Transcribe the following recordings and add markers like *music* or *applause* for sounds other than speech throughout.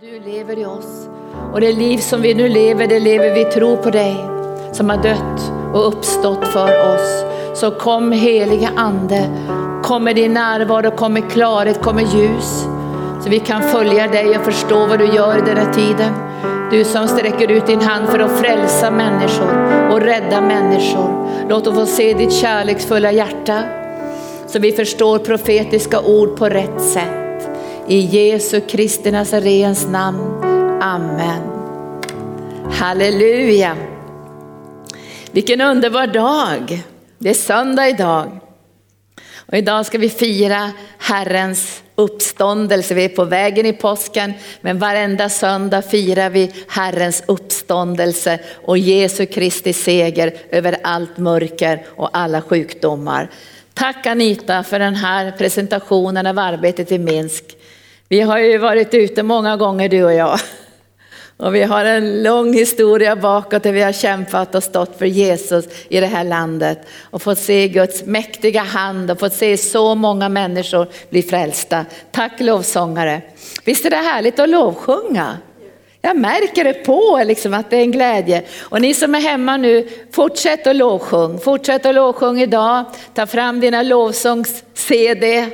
Du lever i oss och det liv som vi nu lever, det lever vi i tro på dig som har dött och uppstått för oss. Så kom heliga Ande, kom med din närvaro, kom med klarhet, kom med ljus. Så vi kan följa dig och förstå vad du gör i den här tiden. Du som sträcker ut din hand för att frälsa människor och rädda människor. Låt oss få se ditt kärleksfulla hjärta så vi förstår profetiska ord på rätt sätt. I Jesu Kristi Nazarens namn. Amen. Halleluja. Vilken underbar dag. Det är söndag idag. Och idag ska vi fira Herrens uppståndelse. Vi är på vägen i påsken, men varenda söndag firar vi Herrens uppståndelse och Jesu Kristi seger över allt mörker och alla sjukdomar. Tack Anita för den här presentationen av arbetet i Minsk. Vi har ju varit ute många gånger du och jag. Och vi har en lång historia bakåt där vi har kämpat och stått för Jesus i det här landet. Och fått se Guds mäktiga hand och fått se så många människor bli frälsta. Tack lovsångare. Visst är det härligt att lovsjunga? Jag märker det på liksom att det är en glädje. Och ni som är hemma nu, fortsätt att lovsjung. Fortsätt att lovsjung idag. Ta fram dina lovsångs-CD.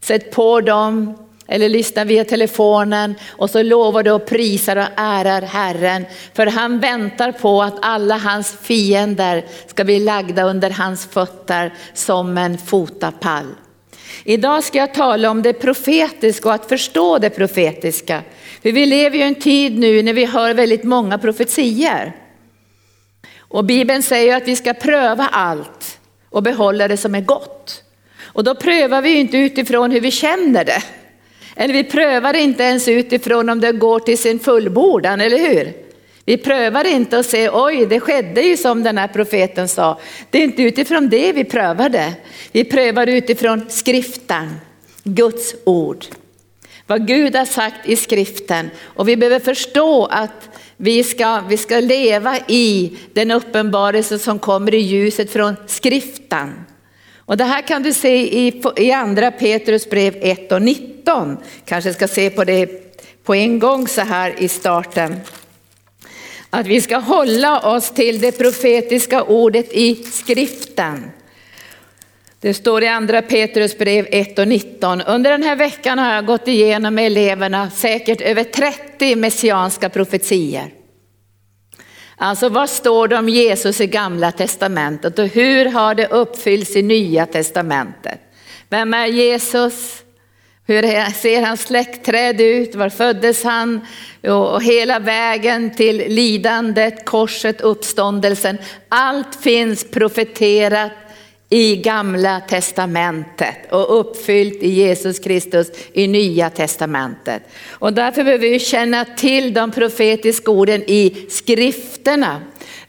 Sätt på dem eller lyssnar via telefonen och så lovar du och prisar och ärar Herren. För han väntar på att alla hans fiender ska bli lagda under hans fötter som en fotapall. Idag ska jag tala om det profetiska och att förstå det profetiska. För vi lever ju en tid nu när vi hör väldigt många profetier. Och Bibeln säger att vi ska pröva allt och behålla det som är gott. Och då prövar vi inte utifrån hur vi känner det. Eller vi prövar inte ens utifrån om det går till sin fullbordan, eller hur? Vi prövar inte och säger oj, det skedde ju som den här profeten sa. Det är inte utifrån det vi prövar det. Vi prövar utifrån skriften, Guds ord. Vad Gud har sagt i skriften. Och vi behöver förstå att vi ska, vi ska leva i den uppenbarelse som kommer i ljuset från skriften. Och det här kan du se i, i andra Petrus brev 1 och 19. Kanske ska se på det på en gång så här i starten. Att vi ska hålla oss till det profetiska ordet i skriften. Det står i andra Petrus brev 1 och 19. Under den här veckan har jag gått igenom med eleverna säkert över 30 messianska profetier. Alltså vad står det om Jesus i gamla testamentet och hur har det uppfyllts i nya testamentet? Vem är Jesus? Hur ser hans släktträd ut? Var föddes han? Och hela vägen till lidandet, korset, uppståndelsen. Allt finns profeterat i gamla testamentet och uppfyllt i Jesus Kristus i nya testamentet. Och därför behöver vi känna till de profetiska orden i skrifterna.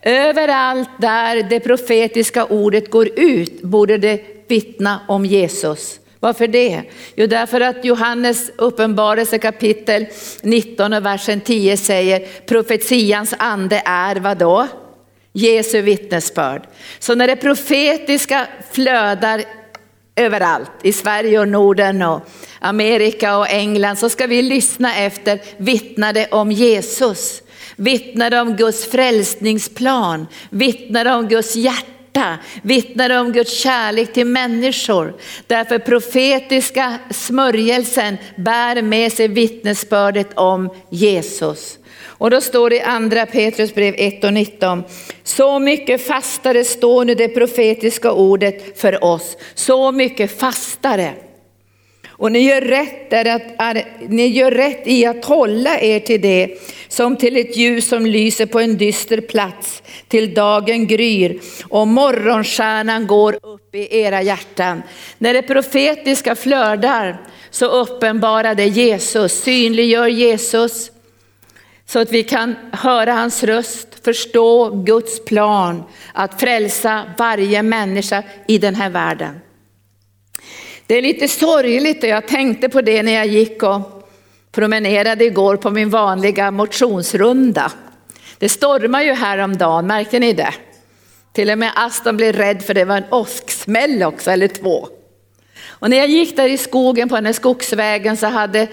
Överallt där det profetiska ordet går ut borde det vittna om Jesus. Varför det? Jo, därför att Johannes uppenbarelse kapitel 19 och versen 10 säger profetians ande är vad då? Jesu vittnesbörd. Så när det profetiska flödar överallt, i Sverige och Norden och Amerika och England, så ska vi lyssna efter vittnade om Jesus. Vittnade om Guds frälsningsplan, vittnade om Guds hjärta, vittnade om Guds kärlek till människor. Därför profetiska smörjelsen bär med sig vittnesbördet om Jesus. Och då står det i andra Petrus brev 1 och 19. Så mycket fastare står nu det profetiska ordet för oss. Så mycket fastare. Och ni gör, rätt att, är, ni gör rätt i att hålla er till det som till ett ljus som lyser på en dyster plats till dagen gryr och morgonstjärnan går upp i era hjärtan. När det profetiska flödar så uppenbarar det Jesus, synliggör Jesus, så att vi kan höra hans röst, förstå Guds plan att frälsa varje människa i den här världen. Det är lite sorgligt och jag tänkte på det när jag gick och promenerade igår på min vanliga motionsrunda. Det stormar ju häromdagen, märker ni det? Till och med Aston blev rädd för det var en åsksmäll också, eller två. Och när jag gick där i skogen på den här skogsvägen så, hade,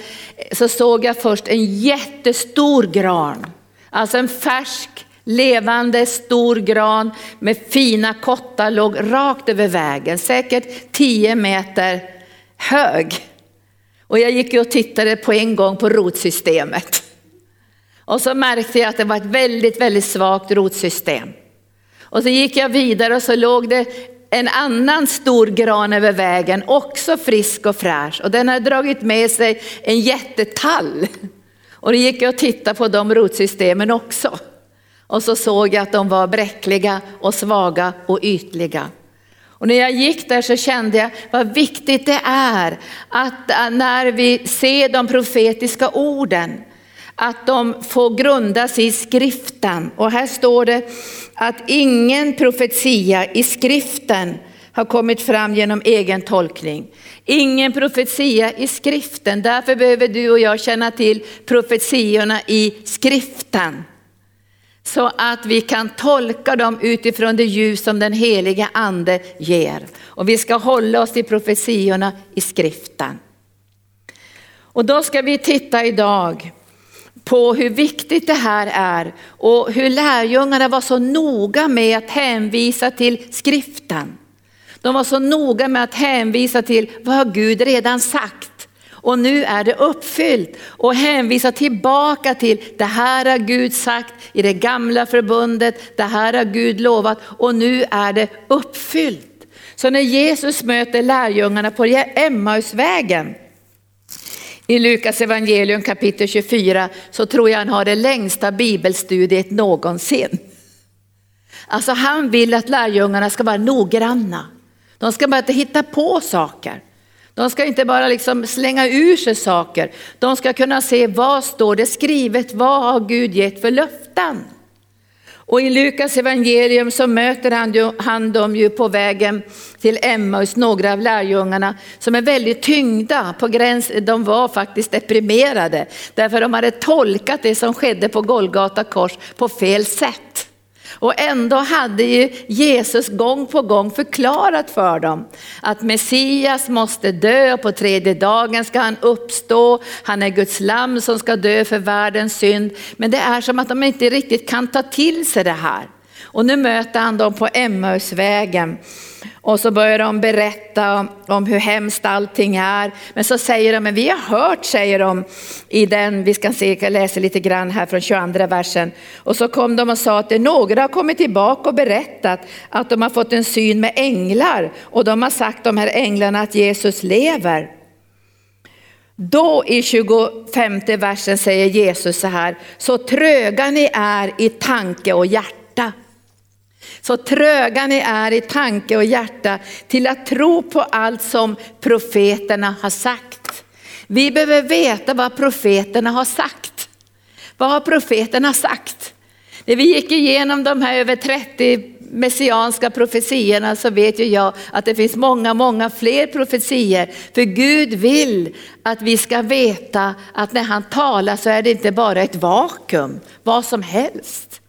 så såg jag först en jättestor gran. Alltså en färsk, levande, stor gran med fina kottar låg rakt över vägen, säkert 10 meter hög. Och jag gick och tittade på en gång på rotsystemet. Och så märkte jag att det var ett väldigt, väldigt svagt rotsystem. Och så gick jag vidare och så låg det en annan stor gran över vägen, också frisk och fräsch. Och den hade dragit med sig en jättetall. Och då gick jag och tittade på de rotsystemen också. Och så såg jag att de var bräckliga och svaga och ytliga. Och när jag gick där så kände jag vad viktigt det är att eh, när vi ser de profetiska orden, att de får grundas i skriften. Och här står det att ingen profetia i skriften har kommit fram genom egen tolkning. Ingen profetia i skriften, därför behöver du och jag känna till profetiorna i skriften. Så att vi kan tolka dem utifrån det ljus som den heliga ande ger. Och vi ska hålla oss till profetiorna i skriften. Och då ska vi titta idag på hur viktigt det här är och hur lärjungarna var så noga med att hänvisa till skriften. De var så noga med att hänvisa till vad har Gud redan sagt. Och nu är det uppfyllt och hänvisa tillbaka till det här har Gud sagt i det gamla förbundet, det här har Gud lovat och nu är det uppfyllt. Så när Jesus möter lärjungarna på Emmausvägen i Lukas evangelium kapitel 24 så tror jag han har det längsta bibelstudiet någonsin. Alltså han vill att lärjungarna ska vara noggranna. De ska bara inte hitta på saker. De ska inte bara liksom slänga ur sig saker. De ska kunna se vad står det skrivet, vad har Gud gett för löften. Och i Lukas evangelium så möter han, han dem ju på vägen till Emmaus, några av lärjungarna som är väldigt tyngda på gräns, de var faktiskt deprimerade därför de hade tolkat det som skedde på Golgata kors på fel sätt. Och ändå hade ju Jesus gång på gång förklarat för dem att Messias måste dö och på tredje dagen ska han uppstå. Han är Guds lamm som ska dö för världens synd. Men det är som att de inte riktigt kan ta till sig det här. Och nu möter han dem på Emmausvägen och så börjar de berätta om hur hemskt allting är. Men så säger de, men vi har hört, säger de i den, vi ska se, jag läser lite grann här från 22 versen. Och så kom de och sa att det några har kommit tillbaka och berättat att de har fått en syn med änglar och de har sagt de här änglarna att Jesus lever. Då i 25 versen säger Jesus så här, så tröga ni är i tanke och hjärta. Så tröga ni är i tanke och hjärta till att tro på allt som profeterna har sagt. Vi behöver veta vad profeterna har sagt. Vad har profeterna sagt? När vi gick igenom de här över 30 messianska profetiorna så vet ju jag att det finns många, många fler profetier. För Gud vill att vi ska veta att när han talar så är det inte bara ett vakuum, vad som helst.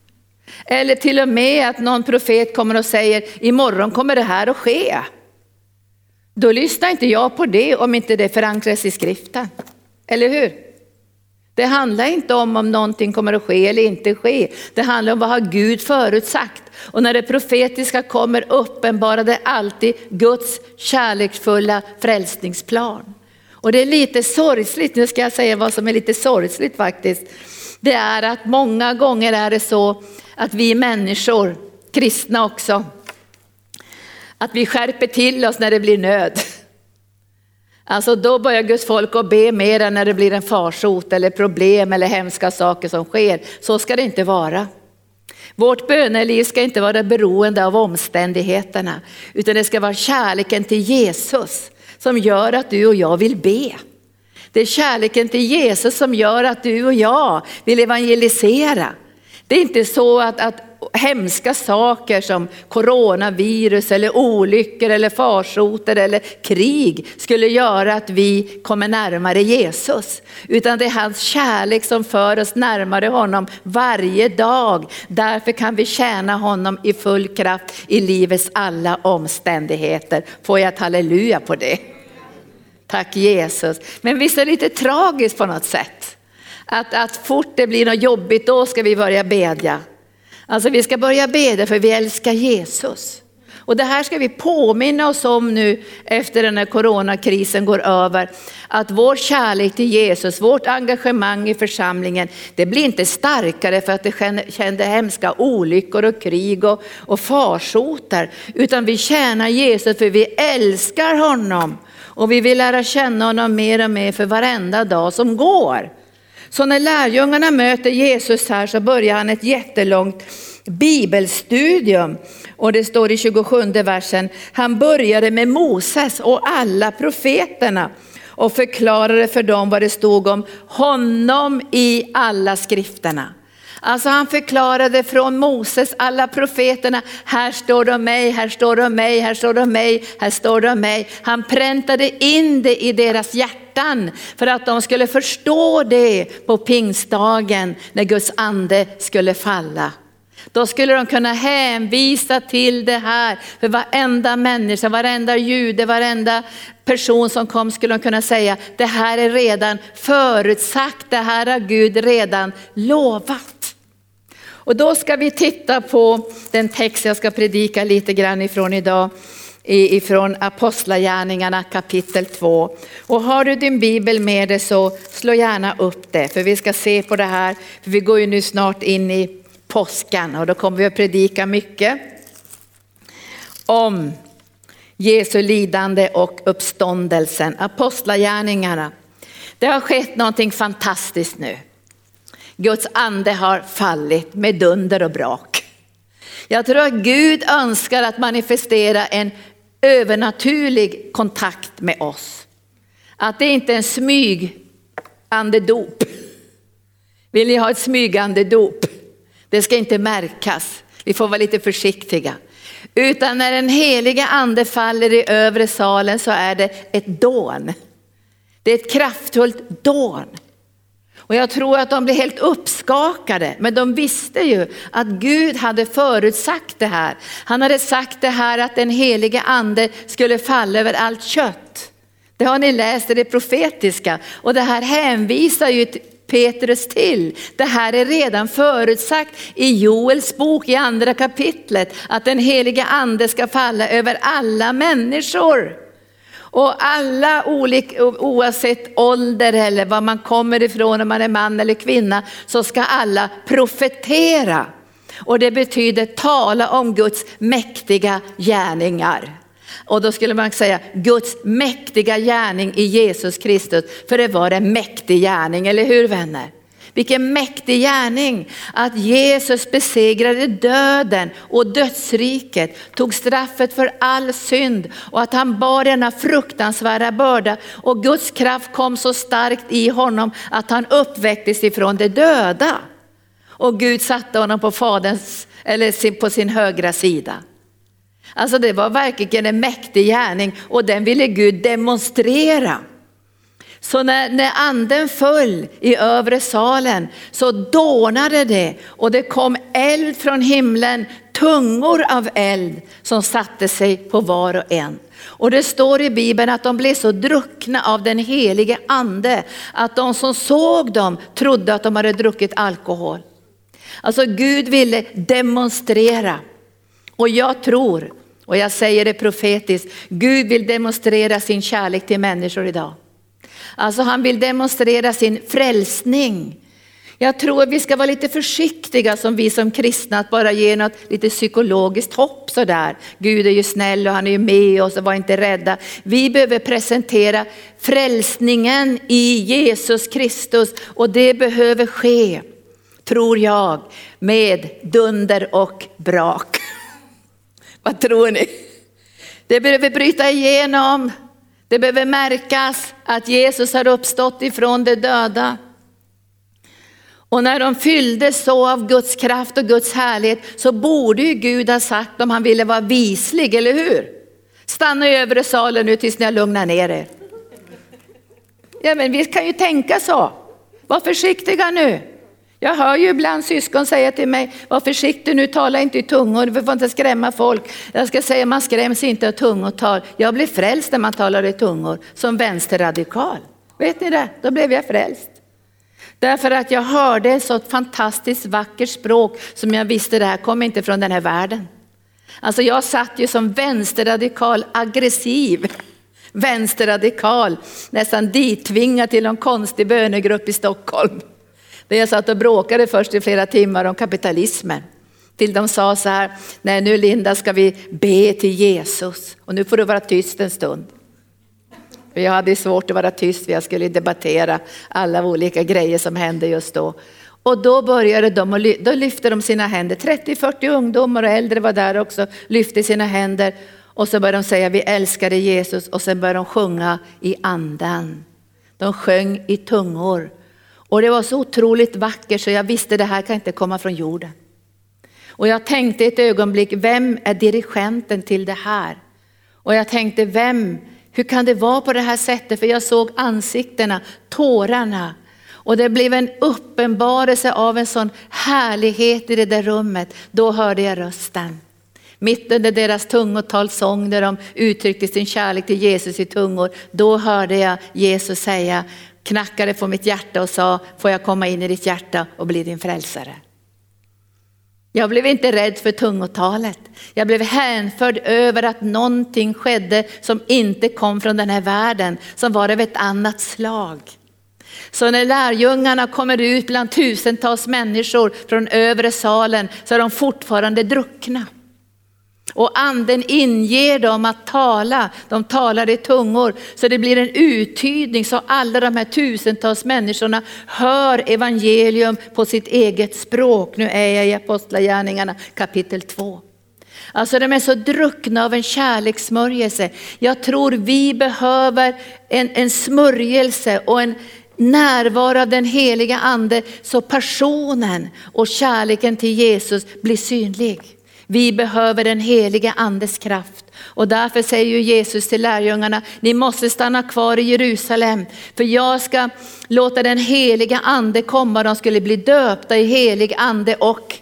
Eller till och med att någon profet kommer och säger imorgon kommer det här att ske. Då lyssnar inte jag på det om inte det förankras i skriften. Eller hur? Det handlar inte om om någonting kommer att ske eller inte ske. Det handlar om vad har Gud förutsagt. Och när det profetiska kommer uppenbarar det alltid Guds kärleksfulla frälsningsplan. Och det är lite sorgsligt, nu ska jag säga vad som är lite sorgsligt faktiskt. Det är att många gånger är det så att vi människor, kristna också, att vi skärper till oss när det blir nöd. Alltså då börjar Guds folk att be mer än när det blir en farsot eller problem eller hemska saker som sker. Så ska det inte vara. Vårt böneliv ska inte vara beroende av omständigheterna, utan det ska vara kärleken till Jesus som gör att du och jag vill be. Det är kärleken till Jesus som gör att du och jag vill evangelisera. Det är inte så att, att hemska saker som coronavirus eller olyckor eller farsoter eller krig skulle göra att vi kommer närmare Jesus. Utan det är hans kärlek som för oss närmare honom varje dag. Därför kan vi tjäna honom i full kraft i livets alla omständigheter. Får jag ett halleluja på det? Tack Jesus. Men visst är det lite tragiskt på något sätt. Att, att fort det blir något jobbigt, då ska vi börja bedja. Alltså vi ska börja bedja för vi älskar Jesus. Och det här ska vi påminna oss om nu efter den här coronakrisen går över. Att vår kärlek till Jesus, vårt engagemang i församlingen, det blir inte starkare för att det kände hemska olyckor och krig och, och farsoter. Utan vi tjänar Jesus för vi älskar honom. Och vi vill lära känna honom mer och mer för varenda dag som går. Så när lärjungarna möter Jesus här så börjar han ett jättelångt bibelstudium. Och det står i 27 versen, han började med Moses och alla profeterna och förklarade för dem vad det stod om honom i alla skrifterna. Alltså han förklarade från Moses, alla profeterna, här står det om mig, här står det om mig, här står det om mig, här står det om mig. Han präntade in det i deras hjärtan för att de skulle förstå det på pingstdagen när Guds ande skulle falla. Då skulle de kunna hänvisa till det här. För varenda människa, varenda jude, varenda person som kom skulle de kunna säga, det här är redan förutsagt, det här har Gud redan lovat. Och då ska vi titta på den text jag ska predika lite grann ifrån idag ifrån Apostlagärningarna kapitel 2. Och har du din bibel med dig så slå gärna upp det, för vi ska se på det här, för vi går ju nu snart in i påskan och då kommer vi att predika mycket om Jesu lidande och uppståndelsen, apostlagärningarna. Det har skett någonting fantastiskt nu. Guds ande har fallit med dunder och brak. Jag tror att Gud önskar att manifestera en övernaturlig kontakt med oss. Att det inte är en smygandedop. Vill ni ha ett smygandedop? Det ska inte märkas. Vi får vara lite försiktiga. Utan när den heliga ande faller i övre salen så är det ett dån. Det är ett kraftfullt dån. Och jag tror att de blev helt uppskakade, men de visste ju att Gud hade förutsagt det här. Han hade sagt det här att den helige ande skulle falla över allt kött. Det har ni läst i det profetiska och det här hänvisar ju Petrus till. Det här är redan förutsagt i Joels bok i andra kapitlet, att den heliga ande ska falla över alla människor. Och alla olika, oavsett ålder eller var man kommer ifrån, om man är man eller kvinna, så ska alla profetera. Och det betyder tala om Guds mäktiga gärningar. Och då skulle man säga Guds mäktiga gärning i Jesus Kristus, för det var en mäktig gärning, eller hur vänner? Vilken mäktig gärning att Jesus besegrade döden och dödsriket, tog straffet för all synd och att han bar denna fruktansvärda börda och Guds kraft kom så starkt i honom att han uppväcktes ifrån de döda. Och Gud satte honom på, faderns, eller på sin högra sida. Alltså det var verkligen en mäktig gärning och den ville Gud demonstrera. Så när, när anden föll i övre salen så dånade det och det kom eld från himlen, tungor av eld som satte sig på var och en. Och det står i Bibeln att de blev så druckna av den helige ande att de som såg dem trodde att de hade druckit alkohol. Alltså Gud ville demonstrera. Och jag tror och jag säger det profetiskt, Gud vill demonstrera sin kärlek till människor idag. Alltså han vill demonstrera sin frälsning. Jag tror vi ska vara lite försiktiga som vi som kristna att bara ge något lite psykologiskt hopp sådär. Gud är ju snäll och han är ju med oss och var inte rädda. Vi behöver presentera frälsningen i Jesus Kristus och det behöver ske, tror jag, med dunder och brak. *laughs* Vad tror ni? Det behöver bryta igenom. Det behöver märkas att Jesus har uppstått ifrån de döda. Och när de fylldes så av Guds kraft och Guds härlighet så borde ju Gud ha sagt om han ville vara vislig, eller hur? Stanna i övre salen nu tills ni har lugnat ner er. Ja men vi kan ju tänka så. Var försiktiga nu. Jag hör ju ibland syskon säga till mig, var försiktig nu, tala inte i tungor, vi får inte skrämma folk. Jag ska säga, man skräms inte av tungotal. Jag blir frälst när man talar i tungor, som vänsterradikal. Vet ni det? Då blev jag frälst. Därför att jag hörde ett så fantastiskt vackert språk som jag visste det här kommer inte från den här världen. Alltså jag satt ju som vänsterradikal, aggressiv vänsterradikal, nästan dittvingad till någon konstig bönegrupp i Stockholm. Där jag satt och bråkade först i flera timmar om kapitalismen. Till de sa så här, nej nu Linda ska vi be till Jesus och nu får du vara tyst en stund. För jag hade svårt att vara tyst för jag skulle debattera alla olika grejer som hände just då. Och då började de, och då lyfte de sina händer, 30-40 ungdomar och äldre var där också, lyfte sina händer och så började de säga vi älskar dig Jesus och sen började de sjunga i andan. De sjöng i tungor. Och det var så otroligt vackert så jag visste det här kan inte komma från jorden. Och jag tänkte ett ögonblick, vem är dirigenten till det här? Och jag tänkte, vem, hur kan det vara på det här sättet? För jag såg ansiktena, tårarna. Och det blev en uppenbarelse av en sån härlighet i det där rummet. Då hörde jag rösten. Mitt under deras tungotalsång där de uttryckte sin kärlek till Jesus i tungor, då hörde jag Jesus säga, knackade på mitt hjärta och sa, får jag komma in i ditt hjärta och bli din frälsare? Jag blev inte rädd för tungotalet. Jag blev hänförd över att någonting skedde som inte kom från den här världen, som var av ett annat slag. Så när lärjungarna kommer ut bland tusentals människor från övre salen så är de fortfarande druckna. Och anden inger dem att tala, de talar i tungor. Så det blir en uttydning så alla de här tusentals människorna hör evangelium på sitt eget språk. Nu är jag i Apostlagärningarna kapitel 2. Alltså de är så druckna av en kärlekssmörjelse. Jag tror vi behöver en, en smörjelse och en närvaro av den heliga ande så passionen och kärleken till Jesus blir synlig. Vi behöver den helige andes kraft. Och därför säger ju Jesus till lärjungarna, ni måste stanna kvar i Jerusalem. För jag ska låta den heliga ande komma, de skulle bli döpta i helig ande och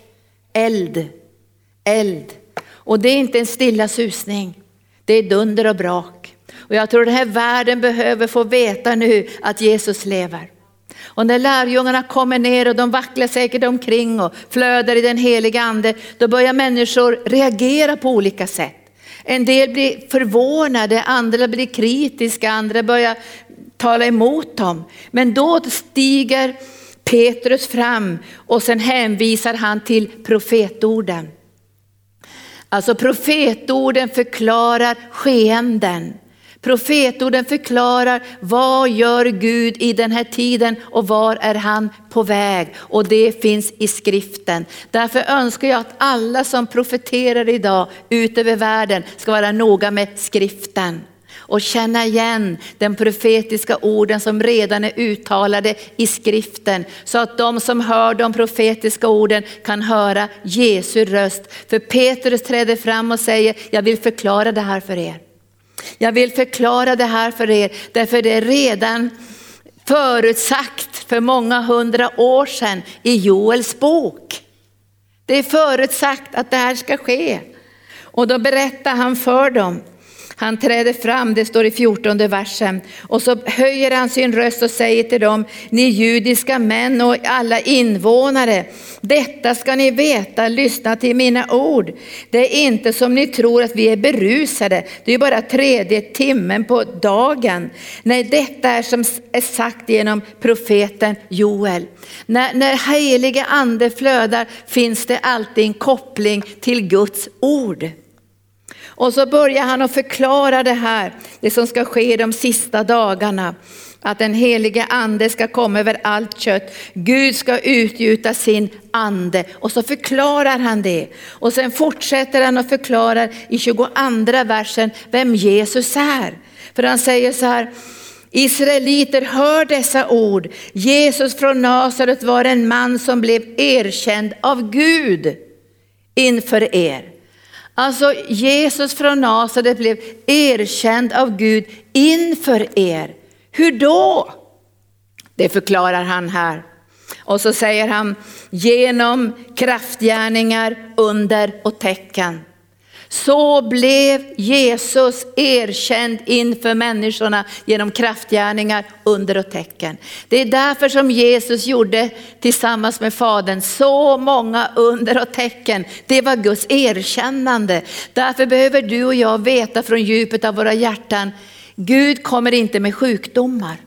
eld. Eld. Och det är inte en stilla susning, det är dunder och brak. Och jag tror den här världen behöver få veta nu att Jesus lever. Och när lärjungarna kommer ner och de vacklar säkert omkring och flödar i den heliga ande, då börjar människor reagera på olika sätt. En del blir förvånade, andra blir kritiska, andra börjar tala emot dem. Men då stiger Petrus fram och sen hänvisar han till profetorden. Alltså profetorden förklarar skeenden. Profetorden förklarar vad gör Gud i den här tiden och var är han på väg? Och det finns i skriften. Därför önskar jag att alla som profeterar idag ut över världen ska vara noga med skriften och känna igen den profetiska orden som redan är uttalade i skriften. Så att de som hör de profetiska orden kan höra Jesu röst. För Petrus träder fram och säger, jag vill förklara det här för er. Jag vill förklara det här för er, därför det är redan förutsagt för många hundra år sedan i Joels bok. Det är förutsagt att det här ska ske. Och då berättar han för dem han träder fram, det står i 14 versen, och så höjer han sin röst och säger till dem, ni judiska män och alla invånare, detta ska ni veta, lyssna till mina ord. Det är inte som ni tror att vi är berusade, det är bara tredje timmen på dagen. Nej, detta är som är sagt genom profeten Joel. När, när heliga ande flödar finns det alltid en koppling till Guds ord. Och så börjar han att förklara det här, det som ska ske de sista dagarna. Att den helige ande ska komma över allt kött. Gud ska utgjuta sin ande. Och så förklarar han det. Och sen fortsätter han och förklarar i 22 versen vem Jesus är. För han säger så här, Israeliter, hör dessa ord. Jesus från Nasaret var en man som blev erkänd av Gud inför er. Alltså Jesus från Nasaret blev erkänd av Gud inför er. Hur då? Det förklarar han här. Och så säger han genom kraftgärningar, under och tecken. Så blev Jesus erkänd inför människorna genom kraftgärningar, under och tecken. Det är därför som Jesus gjorde tillsammans med Fadern så många under och tecken. Det var Guds erkännande. Därför behöver du och jag veta från djupet av våra hjärtan, Gud kommer inte med sjukdomar.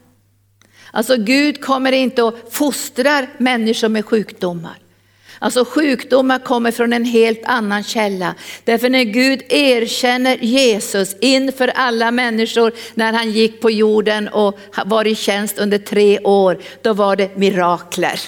Alltså Gud kommer inte och fostrar människor med sjukdomar. Alltså sjukdomar kommer från en helt annan källa. Därför när Gud erkänner Jesus inför alla människor när han gick på jorden och var i tjänst under tre år, då var det mirakler.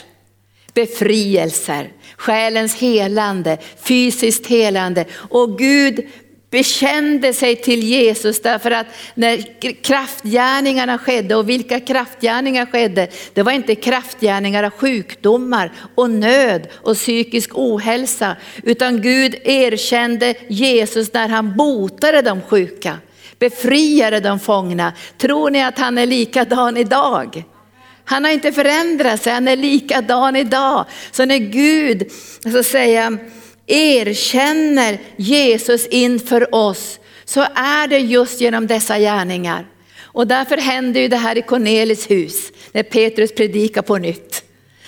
Befrielser, själens helande, fysiskt helande. Och Gud bekände sig till Jesus därför att när kraftgärningarna skedde, och vilka kraftgärningar skedde? Det var inte kraftgärningar av sjukdomar och nöd och psykisk ohälsa, utan Gud erkände Jesus när han botade de sjuka, befriade de fångna. Tror ni att han är likadan idag? Han har inte förändrat sig, han är likadan idag. Så när Gud så säga, erkänner Jesus inför oss så är det just genom dessa gärningar. Och därför händer ju det här i Cornelis hus när Petrus predikar på nytt.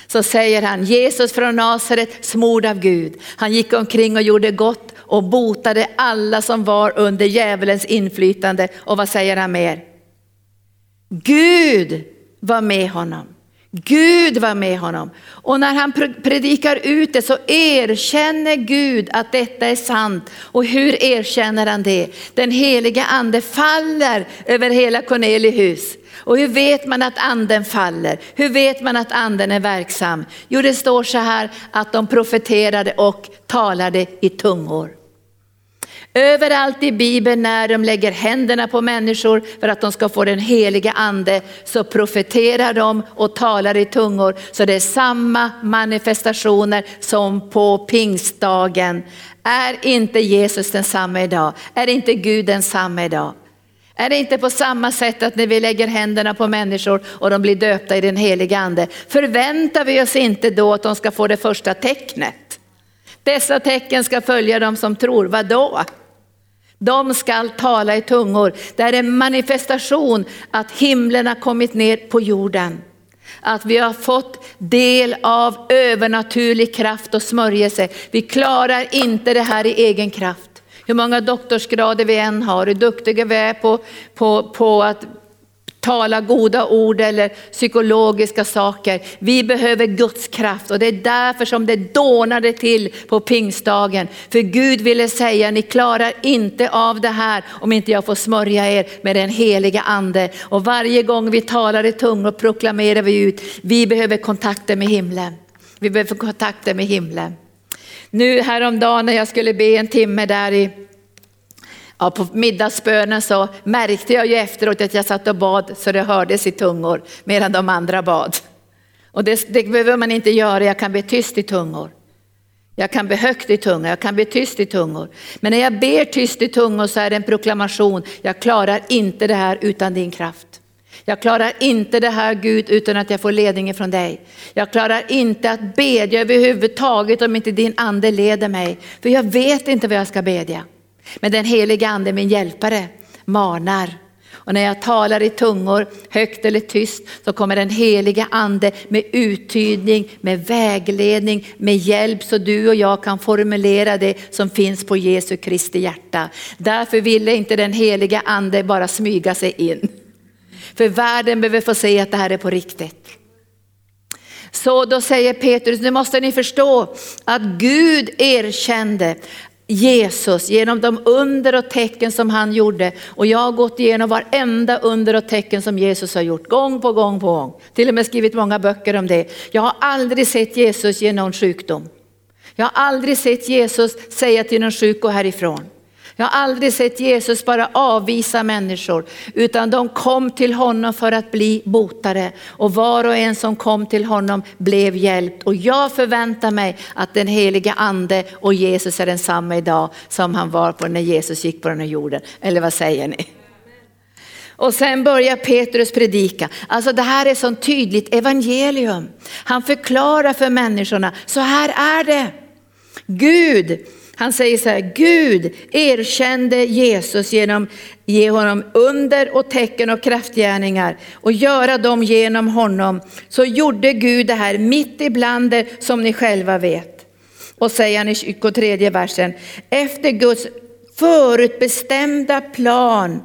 Så säger han Jesus från Nasaret smord av Gud. Han gick omkring och gjorde gott och botade alla som var under djävulens inflytande. Och vad säger han mer? Gud var med honom. Gud var med honom. Och när han predikar ut det så erkänner Gud att detta är sant. Och hur erkänner han det? Den heliga ande faller över hela Cornelius. Och hur vet man att anden faller? Hur vet man att anden är verksam? Jo det står så här att de profeterade och talade i tungor. Överallt i Bibeln när de lägger händerna på människor för att de ska få den heliga ande så profeterar de och talar i tungor. Så det är samma manifestationer som på pingstdagen. Är inte Jesus densamma idag? Är inte Gud densamma idag? Är det inte på samma sätt att när vi lägger händerna på människor och de blir döpta i den heliga ande, förväntar vi oss inte då att de ska få det första tecknet? Dessa tecken ska följa dem som tror, vadå? De skall tala i tungor. Det är en manifestation att himlen har kommit ner på jorden. Att vi har fått del av övernaturlig kraft och smörjelse. Vi klarar inte det här i egen kraft. Hur många doktorsgrader vi än har, hur duktiga vi är på, på, på att tala goda ord eller psykologiska saker. Vi behöver Guds kraft och det är därför som det dånade till på pingstdagen. För Gud ville säga, ni klarar inte av det här om inte jag får smörja er med den heliga ande. Och varje gång vi talar i tungor proklamerar vi ut, vi behöver kontakter med himlen. Vi behöver kontakter med himlen. Nu häromdagen när jag skulle be en timme där i Ja, på middagsbönen så märkte jag ju efteråt att jag satt och bad så det hördes i tungor medan de andra bad. Och det, det behöver man inte göra, jag kan be tyst i tungor. Jag kan be högt i tungor, jag kan bli tyst i tungor. Men när jag ber tyst i tungor så är det en proklamation, jag klarar inte det här utan din kraft. Jag klarar inte det här Gud utan att jag får ledning från dig. Jag klarar inte att bedja överhuvudtaget om inte din ande leder mig. För jag vet inte vad jag ska bedja. Men den heliga ande, min hjälpare, manar. Och när jag talar i tungor, högt eller tyst, så kommer den heliga ande med uttydning, med vägledning, med hjälp så du och jag kan formulera det som finns på Jesu Kristi hjärta. Därför ville inte den heliga ande bara smyga sig in. För världen behöver få se att det här är på riktigt. Så då säger Petrus, nu måste ni förstå att Gud erkände Jesus genom de under och tecken som han gjorde. Och jag har gått igenom varenda under och tecken som Jesus har gjort, gång på gång på gång. Till och med skrivit många böcker om det. Jag har aldrig sett Jesus ge någon sjukdom. Jag har aldrig sett Jesus säga till någon sjuk, gå härifrån. Jag har aldrig sett Jesus bara avvisa människor, utan de kom till honom för att bli botade. Och var och en som kom till honom blev hjälpt. Och jag förväntar mig att den heliga ande och Jesus är densamma idag som han var på när Jesus gick på den här jorden. Eller vad säger ni? Och sen börjar Petrus predika. Alltså det här är så tydligt evangelium. Han förklarar för människorna, så här är det. Gud, han säger så här, Gud erkände Jesus genom att ge honom under och tecken och kraftgärningar och göra dem genom honom. Så gjorde Gud det här mitt ibland er som ni själva vet. Och säger han i 23 versen, efter Guds förutbestämda plan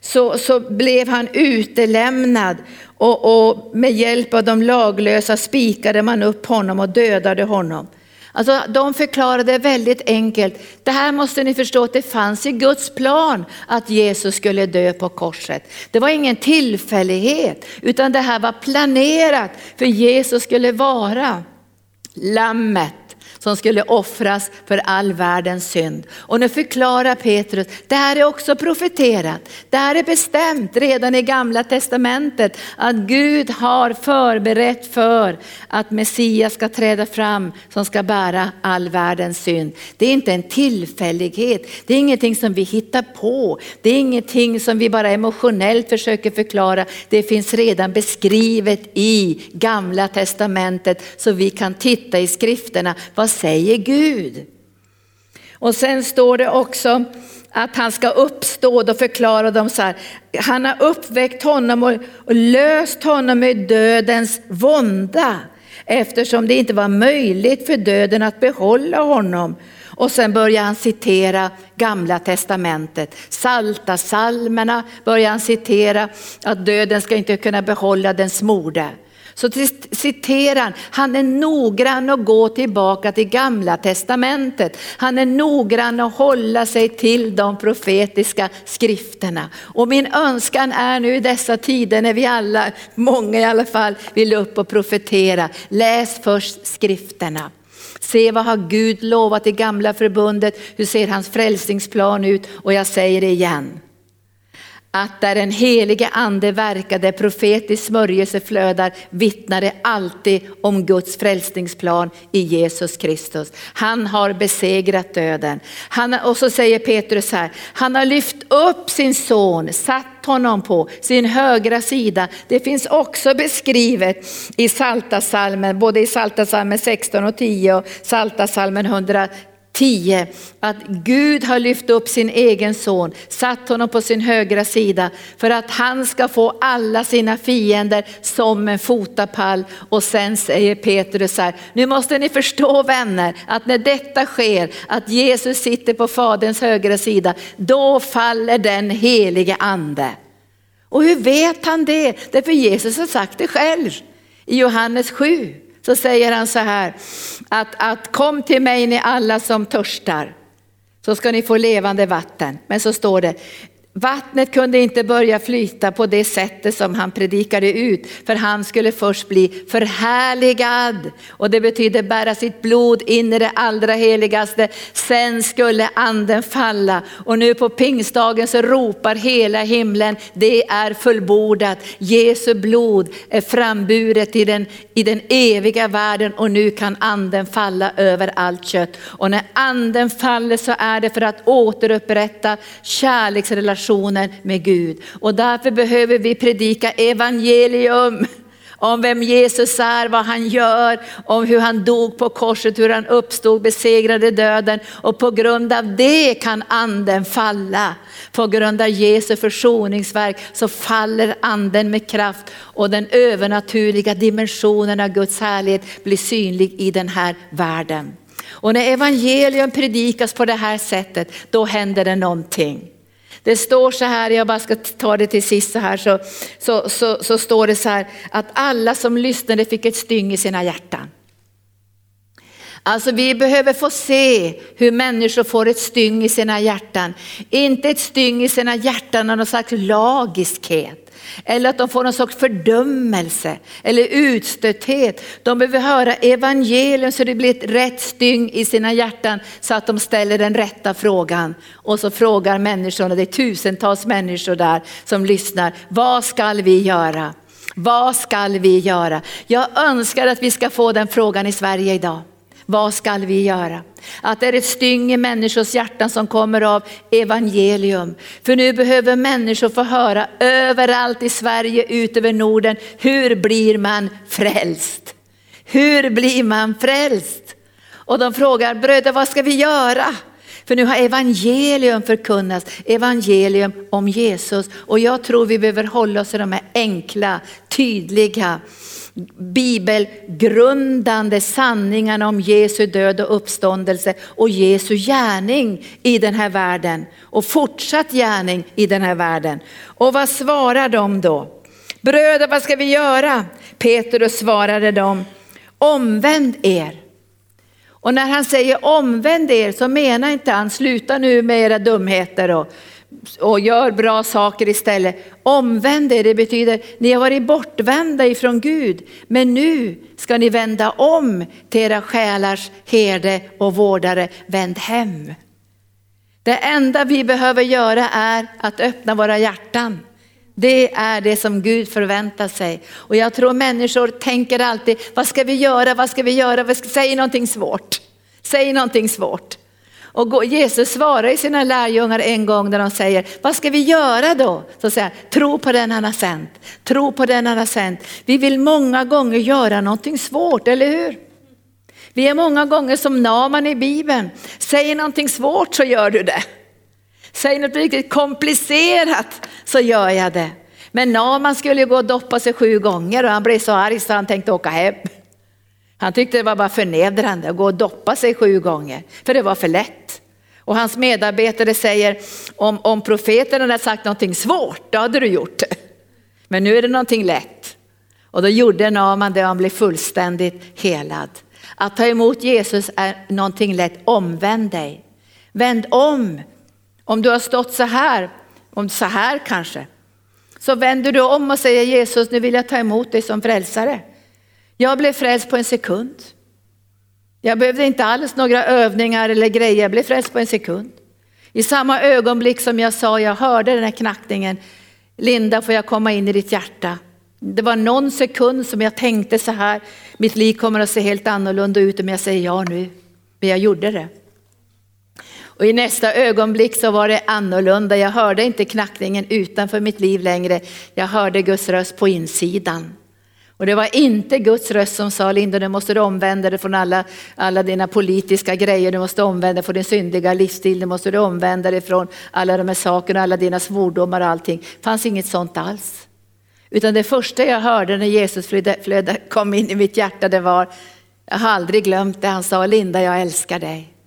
så, så blev han utelämnad och, och med hjälp av de laglösa spikade man upp honom och dödade honom. Alltså, de förklarade väldigt enkelt, det här måste ni förstå att det fanns i Guds plan att Jesus skulle dö på korset. Det var ingen tillfällighet utan det här var planerat för Jesus skulle vara lammet som skulle offras för all världens synd. Och nu förklarar Petrus, det här är också profeterat, det här är bestämt redan i gamla testamentet att Gud har förberett för att Messias ska träda fram som ska bära all världens synd. Det är inte en tillfällighet, det är ingenting som vi hittar på, det är ingenting som vi bara emotionellt försöker förklara. Det finns redan beskrivet i gamla testamentet så vi kan titta i skrifterna. Vad säger Gud? Och sen står det också att han ska uppstå, då förklarar de så här, han har uppväckt honom och, och löst honom med dödens vånda eftersom det inte var möjligt för döden att behålla honom. Och sen börjar han citera gamla testamentet. Salta salmerna börjar han citera att döden ska inte kunna behålla den smorde. Så citerar han, han är noggrann att gå tillbaka till gamla testamentet. Han är noggrann att hålla sig till de profetiska skrifterna. Och min önskan är nu i dessa tider när vi alla, många i alla fall, vill upp och profetera. Läs först skrifterna. Se vad har Gud lovat i gamla förbundet, hur ser hans frälsningsplan ut? Och jag säger det igen att där den helige ande verkade, profetisk smörjelse flödar, vittnar det alltid om Guds frälsningsplan i Jesus Kristus. Han har besegrat döden. Han, och så säger Petrus här, han har lyft upp sin son, satt honom på sin högra sida. Det finns också beskrivet i Saltasalmen, både i Saltasalmen 16 och 10 och Saltasalmen 100 10 att Gud har lyft upp sin egen son, satt honom på sin högra sida för att han ska få alla sina fiender som en fotapall. Och sen säger Petrus så här, nu måste ni förstå vänner att när detta sker, att Jesus sitter på faderns högra sida, då faller den helige ande. Och hur vet han det? Därför Jesus har sagt det själv i Johannes 7 så säger han så här, att, att kom till mig ni alla som törstar, så ska ni få levande vatten. Men så står det, Vattnet kunde inte börja flyta på det sättet som han predikade ut, för han skulle först bli förhärligad. Och det betyder bära sitt blod in i det allra heligaste. Sen skulle anden falla. Och nu på pingstdagen så ropar hela himlen, det är fullbordat. Jesu blod är framburet i den, i den eviga världen och nu kan anden falla över allt kött. Och när anden faller så är det för att återupprätta kärleksrelationen relationen med Gud. Och därför behöver vi predika evangelium om vem Jesus är, vad han gör, om hur han dog på korset, hur han uppstod, besegrade döden. Och på grund av det kan anden falla. På grund av Jesu försoningsverk så faller anden med kraft och den övernaturliga dimensionen av Guds härlighet blir synlig i den här världen. Och när evangelium predikas på det här sättet, då händer det någonting. Det står så här, jag bara ska ta det till sist så här, så, så, så, så står det så här att alla som lyssnade fick ett styng i sina hjärtan. Alltså vi behöver få se hur människor får ett styng i sina hjärtan. Inte ett styng i sina hjärtan av någon slags lagiskhet. Eller att de får någon sorts fördömelse eller utstötthet. De behöver höra evangelium så det blir ett rätt styng i sina hjärtan så att de ställer den rätta frågan. Och så frågar människorna, det är tusentals människor där som lyssnar, vad ska vi göra? Vad ska vi göra? Jag önskar att vi ska få den frågan i Sverige idag. Vad skall vi göra? Att det är ett styng i människors hjärtan som kommer av evangelium. För nu behöver människor få höra överallt i Sverige, ut över Norden, hur blir man frälst? Hur blir man frälst? Och de frågar, bröder vad ska vi göra? För nu har evangelium förkunnats, evangelium om Jesus. Och jag tror vi behöver hålla oss till de här enkla, tydliga, bibelgrundande sanningarna om Jesu död och uppståndelse och Jesu gärning i den här världen och fortsatt gärning i den här världen. Och vad svarar de då? Bröder, vad ska vi göra? Petrus svarade dem, omvänd er och när han säger omvänd er så menar inte han sluta nu med era dumheter och, och gör bra saker istället. Omvänd er, det betyder ni har varit bortvända ifrån Gud, men nu ska ni vända om till era själars herde och vårdare. Vänd hem. Det enda vi behöver göra är att öppna våra hjärtan det är det som Gud förväntar sig. Och jag tror människor tänker alltid, vad ska vi göra, vad ska vi göra, säg någonting svårt. Säg någonting svårt. Och Jesus svarar i sina lärjungar en gång när de säger, vad ska vi göra då? Så säger han, tro på den han har sänt, tro på den han har sänt. Vi vill många gånger göra någonting svårt, eller hur? Vi är många gånger som Naman i Bibeln, säger någonting svårt så gör du det. Säg något riktigt komplicerat så gör jag det. Men Naman skulle gå och doppa sig sju gånger och han blev så arg så han tänkte åka hem. Han tyckte det var bara förnedrande att gå och doppa sig sju gånger, för det var för lätt. Och hans medarbetare säger, om, om profeten hade sagt någonting svårt, då hade du gjort det. Men nu är det någonting lätt. Och då gjorde Naman det och han blev fullständigt helad. Att ta emot Jesus är någonting lätt, omvänd dig. Vänd om om du har stått så här, om så här kanske, så vänder du om och säger Jesus, nu vill jag ta emot dig som frälsare. Jag blev frälst på en sekund. Jag behövde inte alls några övningar eller grejer, jag blev frälst på en sekund. I samma ögonblick som jag sa, jag hörde den här knackningen, Linda får jag komma in i ditt hjärta. Det var någon sekund som jag tänkte så här, mitt liv kommer att se helt annorlunda ut om jag säger ja nu. Men jag gjorde det. Och i nästa ögonblick så var det annorlunda. Jag hörde inte knackningen utanför mitt liv längre. Jag hörde Guds röst på insidan. Och det var inte Guds röst som sa Linda, nu måste du omvända dig från alla, alla dina politiska grejer, du måste omvända dig från din syndiga livsstil, du måste du omvända dig från alla de här sakerna, alla dina svordomar och allting. Det fanns inget sånt alls. Utan det första jag hörde när Jesus flöde, kom in i mitt hjärta, det var, jag har aldrig glömt det, han sa Linda jag älskar dig.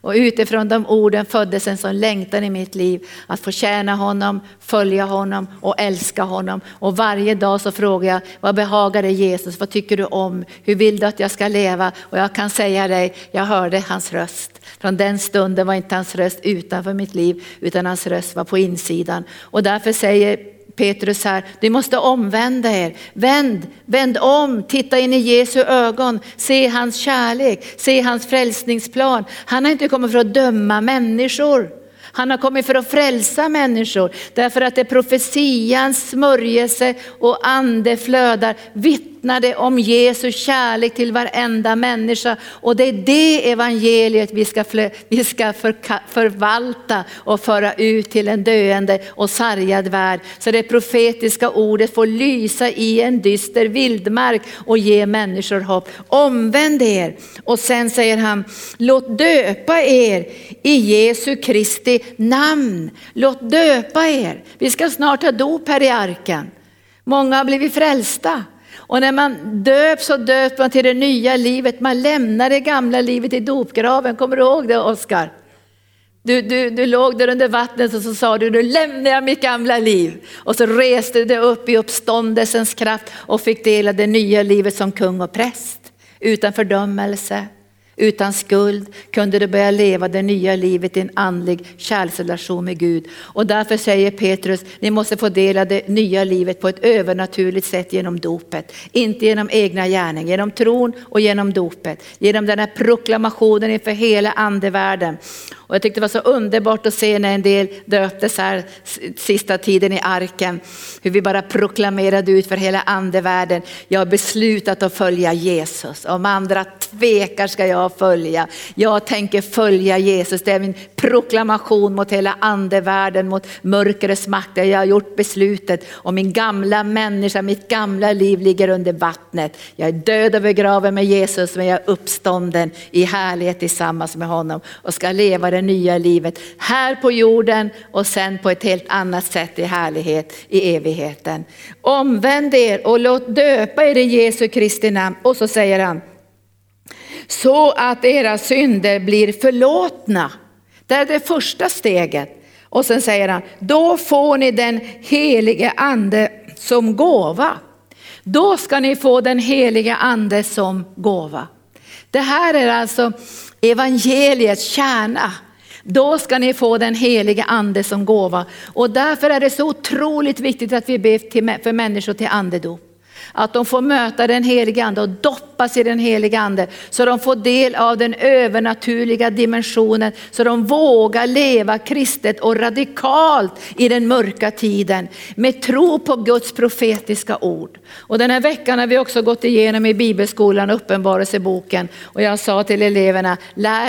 Och utifrån de orden föddes en sån längtan i mitt liv att få tjäna honom, följa honom och älska honom. Och varje dag så frågar jag, vad behagar dig Jesus? Vad tycker du om? Hur vill du att jag ska leva? Och jag kan säga dig, jag hörde hans röst. Från den stunden var inte hans röst utanför mitt liv, utan hans röst var på insidan. Och därför säger Petrus här, ni måste omvända er. Vänd, vänd om, titta in i Jesu ögon, se hans kärlek, se hans frälsningsplan. Han har inte kommit för att döma människor. Han har kommit för att frälsa människor därför att det är profetians smörjelse och ande flödar. Vittnade om Jesu kärlek till varenda människa och det är det evangeliet vi ska, vi ska för, förvalta och föra ut till en döende och sargad värld. Så det profetiska ordet får lysa i en dyster vildmark och ge människor hopp. Omvänd er och sen säger han, låt döpa er i Jesu Kristi namn. Låt döpa er. Vi ska snart ha dop här i arken. Många har blivit frälsta. Och när man döps så döps man till det nya livet. Man lämnar det gamla livet i dopgraven. Kommer du ihåg det Oskar? Du, du, du låg där under vattnet och så sa du, nu lämnar jag mitt gamla liv. Och så reste du dig upp i uppståndelsens kraft och fick dela det nya livet som kung och präst. Utan fördömelse, utan skuld kunde du börja leva det nya livet i en andlig kärleksrelation med Gud. Och därför säger Petrus, ni måste få dela det nya livet på ett övernaturligt sätt genom dopet. Inte genom egna gärningar, genom tron och genom dopet. Genom den här proklamationen inför hela andevärlden. Och jag tyckte det var så underbart att se när en del döptes här sista tiden i arken. Hur vi bara proklamerade ut för hela andevärlden. Jag har beslutat att följa Jesus. Om andra tvekar ska jag jag följa. Jag tänker följa Jesus. Det är min proklamation mot hela andevärlden, mot mörkrets makt. Jag har gjort beslutet och min gamla människa, mitt gamla liv ligger under vattnet. Jag är död och begraven med Jesus men jag är uppstånden i härlighet tillsammans med honom och ska leva det nya livet här på jorden och sen på ett helt annat sätt i härlighet i evigheten. Omvänd er och låt döpa er i Jesu Kristi namn. Och så säger han, så att era synder blir förlåtna. Det är det första steget. Och sen säger han, då får ni den helige ande som gåva. Då ska ni få den heliga ande som gåva. Det här är alltså evangeliets kärna. Då ska ni få den heliga ande som gåva. Och därför är det så otroligt viktigt att vi ber för människor till andedop. Att de får möta den heliga ande och doppas i den heliga ande. Så de får del av den övernaturliga dimensionen. Så de vågar leva kristet och radikalt i den mörka tiden. Med tro på Guds profetiska ord. Och den här veckan har vi också gått igenom i bibelskolan Uppenbarelseboken. Och jag sa till eleverna,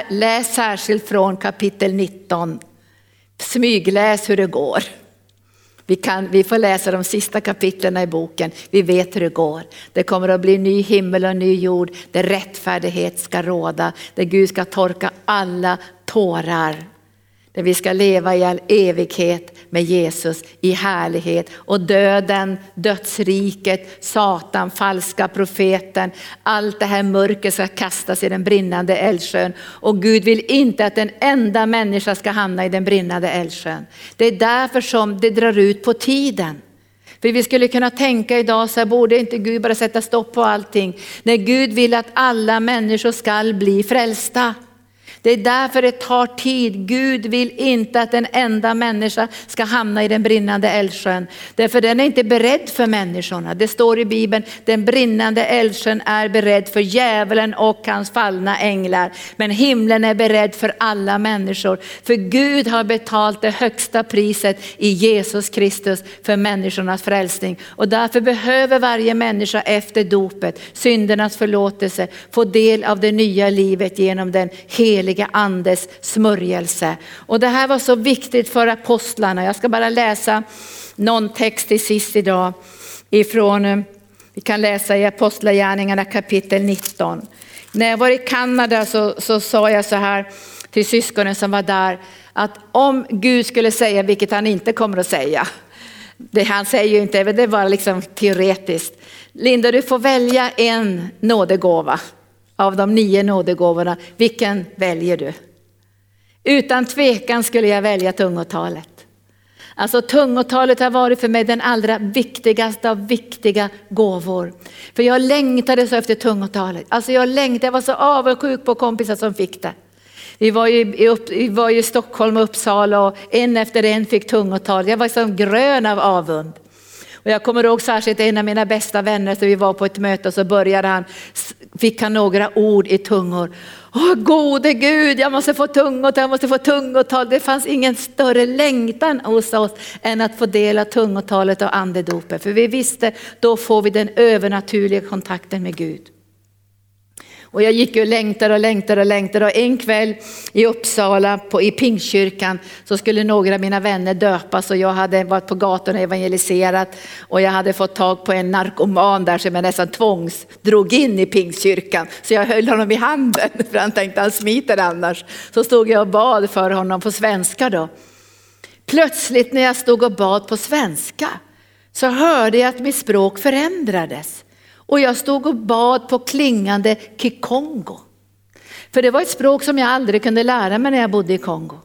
läs särskilt från kapitel 19. Smygläs hur det går. Vi, kan, vi får läsa de sista kapitlen i boken. Vi vet hur det går. Det kommer att bli ny himmel och ny jord där rättfärdighet ska råda. Där Gud ska torka alla tårar. Där vi ska leva i all evighet med Jesus i härlighet. Och döden, dödsriket, Satan, falska profeten, allt det här mörkret ska kastas i den brinnande eldsjön. Och Gud vill inte att en enda människa ska hamna i den brinnande eldsjön. Det är därför som det drar ut på tiden. För vi skulle kunna tänka idag så här, borde inte Gud bara sätta stopp på allting? När Gud vill att alla människor ska bli frälsta. Det är därför det tar tid. Gud vill inte att en enda människa ska hamna i den brinnande eldsjön. Därför den är inte beredd för människorna. Det står i Bibeln, den brinnande eldsjön är beredd för djävulen och hans fallna änglar. Men himlen är beredd för alla människor. För Gud har betalt det högsta priset i Jesus Kristus för människornas frälsning. Och därför behöver varje människa efter dopet, syndernas förlåtelse, få del av det nya livet genom den heliga heliga andes smörjelse. Och det här var så viktigt för apostlarna. Jag ska bara läsa någon text till sist idag ifrån, eh, vi kan läsa i Apostlagärningarna kapitel 19. När jag var i Kanada så, så sa jag så här till syskonen som var där, att om Gud skulle säga, vilket han inte kommer att säga, det han säger ju inte, det var liksom teoretiskt. Linda, du får välja en nådegåva av de nio nådegåvorna, vilken väljer du? Utan tvekan skulle jag välja tungotalet. Alltså tungotalet har varit för mig den allra viktigaste av viktiga gåvor. För jag längtade så efter tungotalet. Alltså jag längtade, jag var så avundsjuk på kompisar som fick det. Vi var ju i, upp, vi var i Stockholm och Uppsala och en efter en fick tungotal. Jag var som grön av avund. Och jag kommer ihåg särskilt en av mina bästa vänner, så vi var på ett möte och så började han, fick han några ord i tungor. Åh gode Gud, jag måste få tungotal, jag måste få tungotal. Det fanns ingen större längtan hos oss än att få del av tungotalet och andedopet. För vi visste, då får vi den övernaturliga kontakten med Gud. Och jag gick och längtade och längtade och längtade och en kväll i Uppsala på, i Pingstkyrkan så skulle några av mina vänner döpas och jag hade varit på gatorna och evangeliserat och jag hade fått tag på en narkoman där som jag nästan tvångs drog in i Pingstkyrkan. Så jag höll honom i handen *laughs* för han tänkte han smiter annars. Så stod jag och bad för honom på svenska då. Plötsligt när jag stod och bad på svenska så hörde jag att mitt språk förändrades. Och jag stod och bad på klingande kikongo. För det var ett språk som jag aldrig kunde lära mig när jag bodde i Kongo.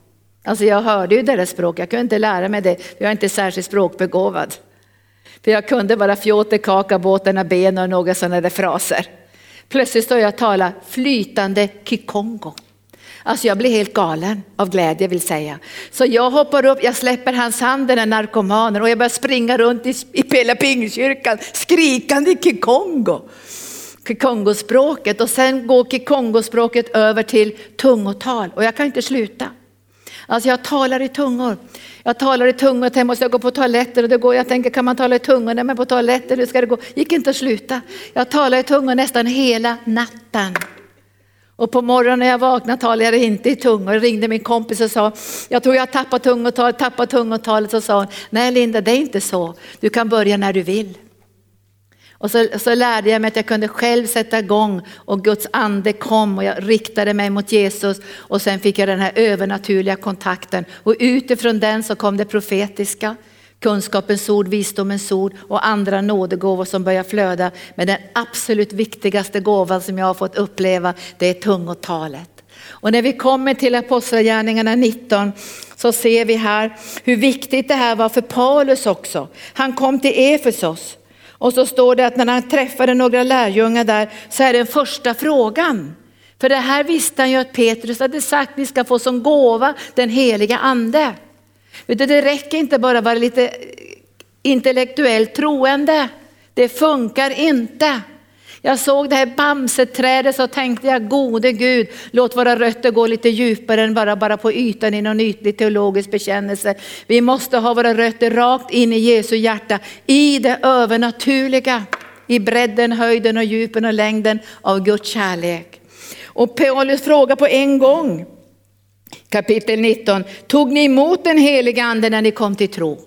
Alltså jag hörde ju deras språk, jag kunde inte lära mig det, jag är inte särskilt språkbegåvad. För jag kunde bara fjåte, kaka, båtarna, ben och några sådana där fraser. Plötsligt står jag och talar flytande kikongo. Alltså jag blir helt galen av glädje vill säga. Så jag hoppar upp, jag släpper hans hand den här narkomanen och jag börjar springa runt i, i hela Pingkyrkan skrikande kikongo. Kikongospråket och sen går kikongospråket över till tungotal och jag kan inte sluta. Alltså jag talar i tungor. Jag talar i tungor, sen måste jag gå på toaletten och det går, jag tänker kan man tala i tungor? Nej men på toaletten, hur ska det gå? Gick inte att sluta. Jag talar i tungor nästan hela natten. Och på morgonen när jag vaknade talade jag inte i tungor. Jag ringde min kompis och sa, jag tror jag har tappat tungotalet, tappat tungotalet. Så sa hon, nej Linda det är inte så. Du kan börja när du vill. Och så, så, lärde jag mig att jag kunde själv sätta igång och Guds ande kom och jag riktade mig mot Jesus och sen fick jag den här övernaturliga kontakten och utifrån den så kom det profetiska, kunskapens ord, visdomens ord och andra nådegåvor som börjar flöda. Men den absolut viktigaste gåvan som jag har fått uppleva det är tungotalet. Och när vi kommer till Apostlagärningarna 19 så ser vi här hur viktigt det här var för Paulus också. Han kom till Efesos och så står det att när han träffade några lärjungar där så är den första frågan. För det här visste han ju att Petrus hade sagt, ni ska få som gåva den heliga ande. Det räcker inte bara att vara lite intellektuellt troende. Det funkar inte. Jag såg det här bamseträdet så tänkte jag, gode Gud, låt våra rötter gå lite djupare än bara, bara på ytan i någon ytlig teologisk bekännelse. Vi måste ha våra rötter rakt in i Jesu hjärta, i det övernaturliga, i bredden, höjden och djupen och längden av Guds kärlek. Och Paulus frågar på en gång, kapitel 19, tog ni emot den helige ande när ni kom till tro?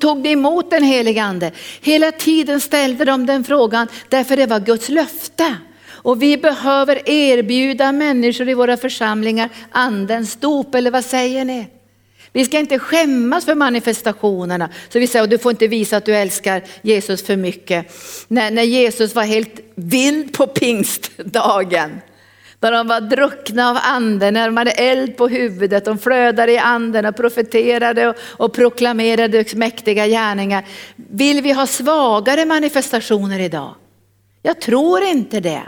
Tog ni emot den helige ande? Hela tiden ställde de den frågan därför det var Guds löfte. Och vi behöver erbjuda människor i våra församlingar andens dop, eller vad säger ni? Vi ska inte skämmas för manifestationerna. Så vi säger, du får inte visa att du älskar Jesus för mycket. När, när Jesus var helt vild på pingstdagen, när de var druckna av anden, när de hade eld på huvudet, de flödade i anden och profeterade och, och proklamerade mäktiga gärningar. Vill vi ha svagare manifestationer idag? Jag tror inte det.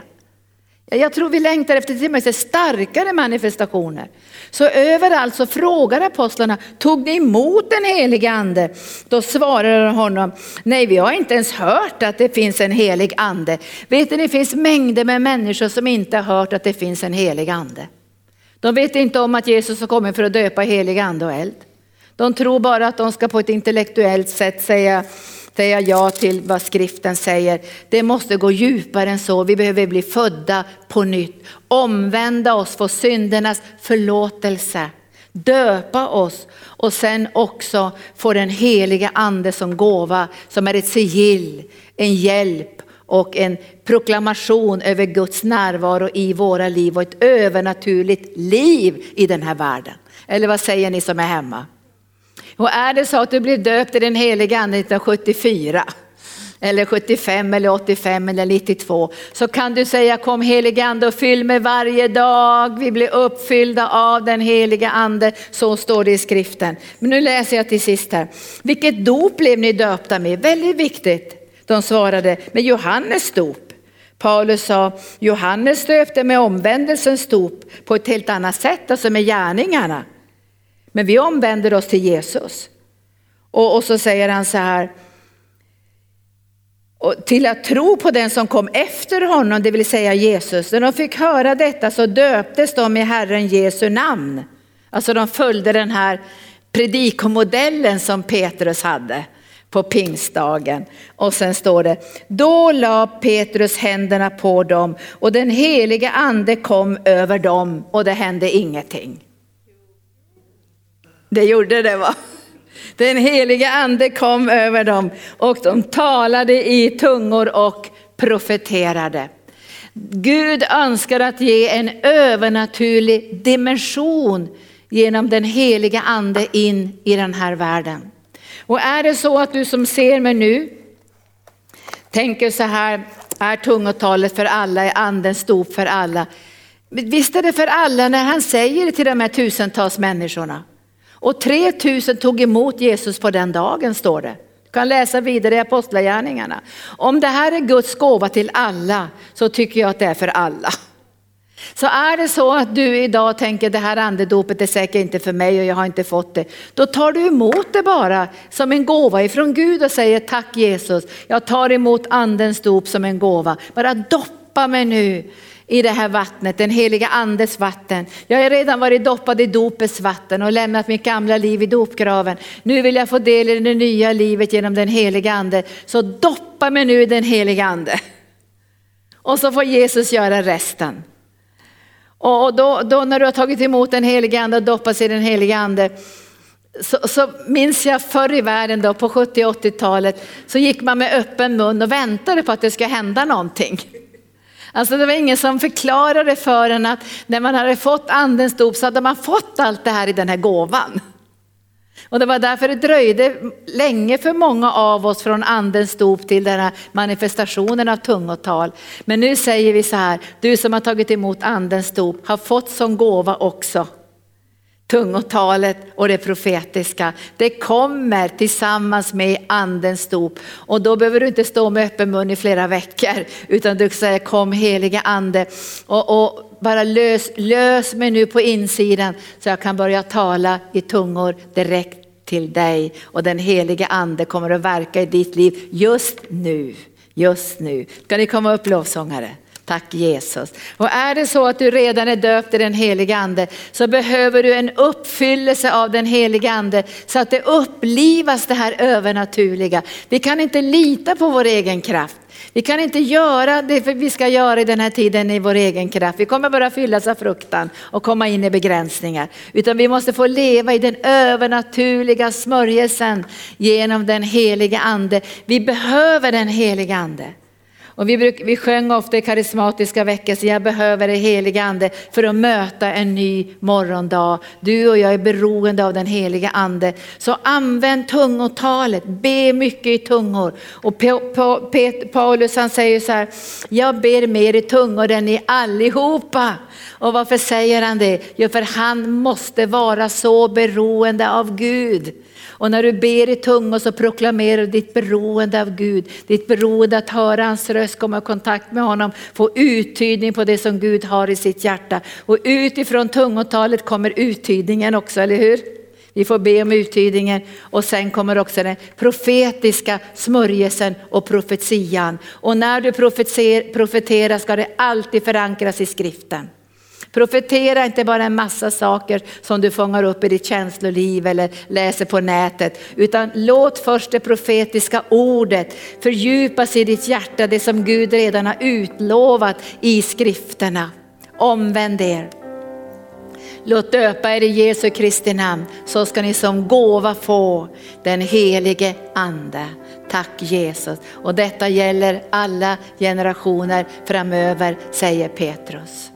Jag tror vi längtar efter till och med starkare manifestationer. Så överallt så frågar apostlarna, tog ni emot den helige ande? Då svarade de honom, nej vi har inte ens hört att det finns en helig ande. Vet ni, det finns mängder med människor som inte har hört att det finns en helig ande. De vet inte om att Jesus har kommit för att döpa helig ande och eld. De tror bara att de ska på ett intellektuellt sätt säga säga ja till vad skriften säger. Det måste gå djupare än så. Vi behöver bli födda på nytt. Omvända oss, få syndernas förlåtelse. Döpa oss och sen också få den heliga ande som gåva, som är ett sigill, en hjälp och en proklamation över Guds närvaro i våra liv och ett övernaturligt liv i den här världen. Eller vad säger ni som är hemma? Och är det så att du blir döpt i den heliga ande 1974 eller 75 eller 85 eller 92 så kan du säga kom heliga ande och fyll mig varje dag. Vi blir uppfyllda av den heliga ande. Så står det i skriften. Men nu läser jag till sist här. Vilket dop blev ni döpta med? Väldigt viktigt. De svarade med Johannes dop. Paulus sa Johannes döpte med omvändelsens dop på ett helt annat sätt, alltså med gärningarna. Men vi omvänder oss till Jesus. Och, och så säger han så här, och till att tro på den som kom efter honom, det vill säga Jesus. När de fick höra detta så döptes de i Herren Jesu namn. Alltså de följde den här predikomodellen som Petrus hade på pingstdagen. Och sen står det, då la Petrus händerna på dem och den heliga ande kom över dem och det hände ingenting. Det gjorde det va? Den heliga ande kom över dem och de talade i tungor och profeterade. Gud önskar att ge en övernaturlig dimension genom den heliga ande in i den här världen. Och är det så att du som ser mig nu tänker så här, är tungotalet för alla, är andens dop för alla? Visst är det för alla när han säger det till de här tusentals människorna. Och 3000 tog emot Jesus på den dagen står det. Du kan läsa vidare i Apostlagärningarna. Om det här är Guds gåva till alla så tycker jag att det är för alla. Så är det så att du idag tänker det här andedopet är säkert inte för mig och jag har inte fått det. Då tar du emot det bara som en gåva ifrån Gud och säger tack Jesus. Jag tar emot andens dop som en gåva. Bara doppa mig nu i det här vattnet, den heliga andes vatten. Jag har redan varit doppad i dopets vatten och lämnat mitt gamla liv i dopgraven. Nu vill jag få del i det nya livet genom den heliga ande. Så doppa mig nu i den heliga ande. Och så får Jesus göra resten. Och då, då när du har tagit emot den heliga ande och doppats i den heliga ande så, så minns jag förr i världen då på 70 80-talet så gick man med öppen mun och väntade på att det skulle hända någonting. Alltså det var ingen som förklarade för en att när man hade fått andens dop så hade man fått allt det här i den här gåvan. Och det var därför det dröjde länge för många av oss från andens dop till den här manifestationen av tungotal. Men nu säger vi så här, du som har tagit emot andens dop har fått som gåva också tungotalet och det profetiska. Det kommer tillsammans med andens dop och då behöver du inte stå med öppen mun i flera veckor utan du säger kom helige ande och, och bara lös, lös mig nu på insidan så jag kan börja tala i tungor direkt till dig och den helige ande kommer att verka i ditt liv just nu. Just nu. Ska ni komma upp lovsångare? Tack Jesus. Och är det så att du redan är döpt i den helige ande så behöver du en uppfyllelse av den helige ande så att det upplivas det här övernaturliga. Vi kan inte lita på vår egen kraft. Vi kan inte göra det vi ska göra i den här tiden i vår egen kraft. Vi kommer bara fyllas av fruktan och komma in i begränsningar. Utan vi måste få leva i den övernaturliga smörjelsen genom den helige ande. Vi behöver den helige ande. Och vi, bruk, vi sjöng ofta i karismatiska väckelser, jag behöver det heliga ande för att möta en ny morgondag. Du och jag är beroende av den heliga ande. Så använd tungotalet, be mycket i tungor. Och Paulus han säger så här, jag ber mer i tungor än ni allihopa. Och varför säger han det? Jo, för han måste vara så beroende av Gud. Och när du ber i tungor så proklamerar du ditt beroende av Gud, ditt beroende att höra hans röst, komma i kontakt med honom, få uttydning på det som Gud har i sitt hjärta. Och utifrån tungotalet kommer uttydningen också, eller hur? Vi får be om uttydningen och sen kommer också den profetiska smörjelsen och profetian. Och när du profeterar ska det alltid förankras i skriften. Profetera inte bara en massa saker som du fångar upp i ditt känsloliv eller läser på nätet, utan låt först det profetiska ordet fördjupas i ditt hjärta, det som Gud redan har utlovat i skrifterna. Omvänd er. Låt döpa er i Jesu Kristi namn så ska ni som gåva få den helige ande. Tack Jesus. Och detta gäller alla generationer framöver säger Petrus.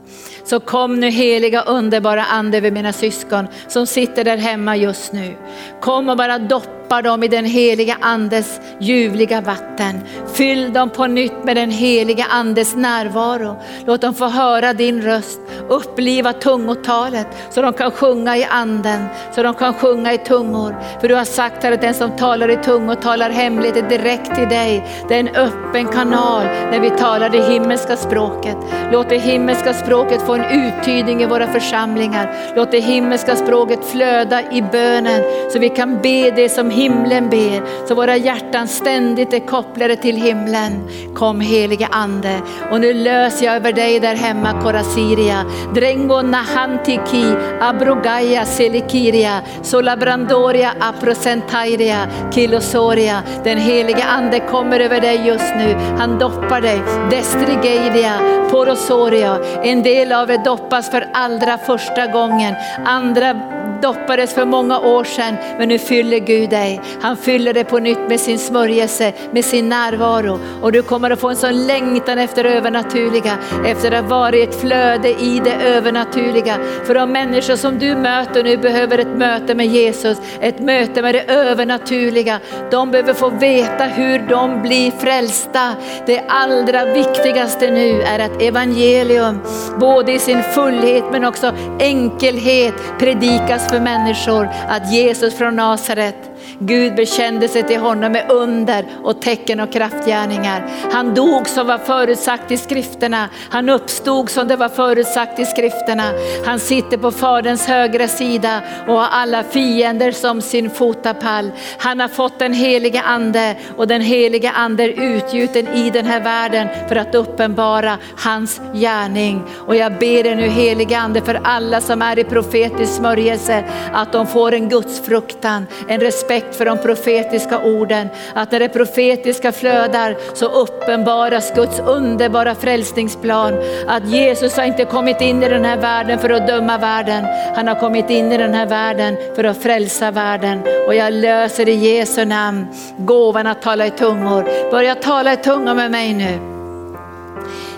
Så kom nu heliga underbara ande över mina syskon som sitter där hemma just nu. Kom och bara doppa Doppa dem i den heliga andes ljuvliga vatten. Fyll dem på nytt med den heliga andes närvaro. Låt dem få höra din röst, uppliva tungotalet så de kan sjunga i anden, så de kan sjunga i tungor. För du har sagt här att den som talar i tungor talar hemligt direkt till dig. Det är en öppen kanal när vi talar det himmelska språket. Låt det himmelska språket få en uttydning i våra församlingar. Låt det himmelska språket flöda i bönen så vi kan be det som himlen ber, så våra hjärtan ständigt är kopplade till himlen. Kom helige ande och nu löser jag över dig där hemma Korasiria. Drengo nahantiki abrogaya selikiria solabrandoria aprocentairia kilosoria. Den helige ande kommer över dig just nu. Han doppar dig. Destrigeidia porosoria. En del av er doppas för allra första gången. Andra doppades för många år sedan men nu fyller Gud dig. Han fyller dig på nytt med sin smörjelse, med sin närvaro och du kommer att få en sån längtan efter det övernaturliga, efter att ha varit ett flöde i det övernaturliga. För de människor som du möter nu behöver ett möte med Jesus, ett möte med det övernaturliga. De behöver få veta hur de blir frälsta. Det allra viktigaste nu är att evangelium, både i sin fullhet men också enkelhet predikas för människor att Jesus från Nasaret Gud bekände sig till honom med under och tecken och kraftgärningar. Han dog som var förutsagt i skrifterna. Han uppstod som det var förutsagt i skrifterna. Han sitter på faderns högra sida och har alla fiender som sin fotapall. Han har fått den heliga ande och den heliga ande är utgjuten i den här världen för att uppenbara hans gärning. Och jag ber dig nu heliga ande för alla som är i profetisk smörjelse att de får en gudsfruktan, en respekt respekt för de profetiska orden. Att när det profetiska flödar så uppenbaras Guds underbara frälsningsplan. Att Jesus har inte kommit in i den här världen för att döma världen. Han har kommit in i den här världen för att frälsa världen. Och jag löser i Jesu namn gåvan att tala i tungor. Börja tala i tungor med mig nu.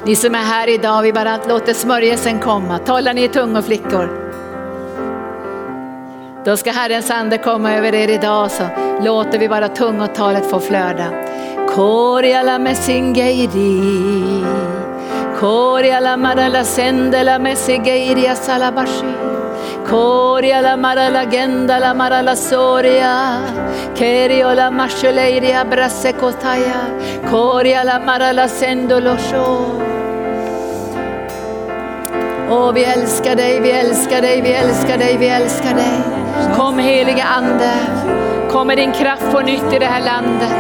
Ni som är här idag, vi bara låter smörjelsen komma. Talar ni i tungor flickor? Då ska Herrens ande komma över er idag så låter vi bara tungotalet få flöda. Koriala mesingeiri, koriala marala sendela mesigeiria salabashi. Koriala marala gendala marala soria, keriola mashuleiria brasekotaya, koriala marala sendolosho. Åh, vi älskar dig, vi älskar dig, vi älskar dig, vi älskar dig. Kom helige Ande, kom med din kraft på nytt i det här landet.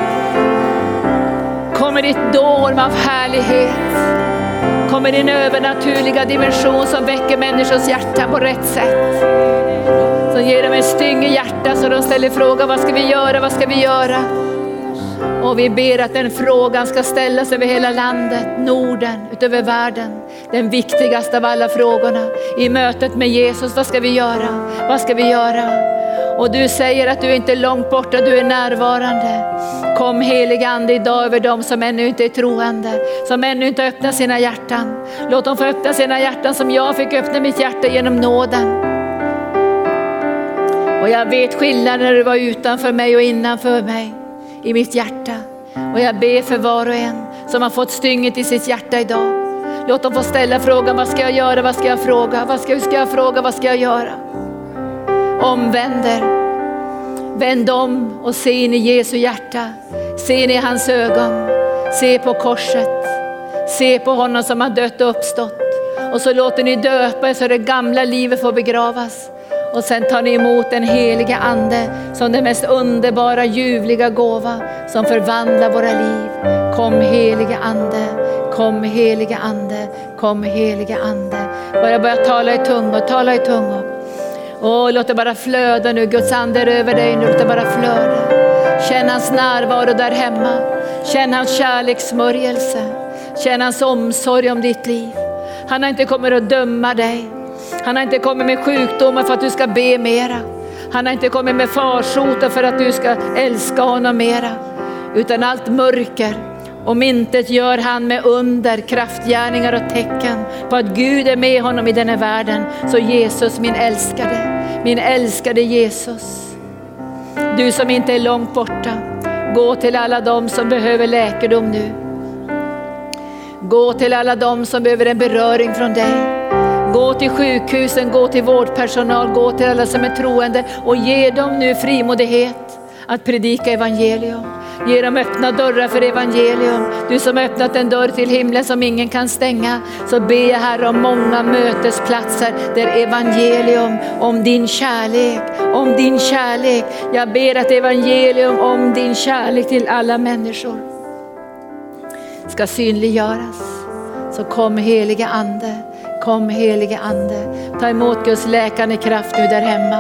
Kom med ditt dån av härlighet. Kom med din övernaturliga dimension som väcker människors hjärta på rätt sätt. Som ger dem en styng i hjärtat så de ställer frågan, vad ska vi göra, vad ska vi göra? Och vi ber att den frågan ska ställas över hela landet, Norden, utöver världen. Den viktigaste av alla frågorna i mötet med Jesus. Vad ska vi göra? Vad ska vi göra? Och du säger att du inte är långt borta, du är närvarande. Kom helig Ande idag över dem som ännu inte är troende, som ännu inte öppnat sina hjärtan. Låt dem få öppna sina hjärtan som jag fick öppna mitt hjärta genom nåden. Och jag vet skillnaden när du var utanför mig och innanför mig i mitt hjärta. Och jag ber för var och en som har fått stynget i sitt hjärta idag. Låt dem få ställa frågan, vad ska jag göra, vad ska jag fråga, vad ska, hur ska jag fråga, vad ska jag göra? Omvänder, vänd om och se in i Jesu hjärta. Se in i hans ögon, se på korset, se på honom som har dött och uppstått. Och så låter ni döpa er så det gamla livet får begravas. Och sen tar ni emot den heliga ande som den mest underbara ljuvliga gåva som förvandlar våra liv. Kom heliga ande, kom heliga ande, kom heliga ande. Bara börja tala i tungor, tala i tungor. Och låt det bara flöda nu, Guds ande är över dig nu, låt det bara flöda. Känn hans närvaro där hemma. Känn hans kärlekssmörjelse. Känn hans omsorg om ditt liv. Han har inte kommit att döma dig. Han har inte kommit med sjukdomar för att du ska be mera. Han har inte kommit med farsoter för att du ska älska honom mera. Utan allt mörker om intet gör han med under, kraftgärningar och tecken på att Gud är med honom i denna världen. Så Jesus min älskade, min älskade Jesus. Du som inte är långt borta, gå till alla de som behöver läkedom nu. Gå till alla de som behöver en beröring från dig. Gå till sjukhusen, gå till vårdpersonal, gå till alla som är troende och ge dem nu frimodighet att predika evangelium. Ge dem öppna dörrar för evangelium. Du som öppnat en dörr till himlen som ingen kan stänga. Så ber jag Herre om många mötesplatser där evangelium om din kärlek, om din kärlek. Jag ber att evangelium om din kärlek till alla människor ska synliggöras. Så kom heliga Ande. Kom helige Ande, ta emot Guds läkande kraft nu där hemma.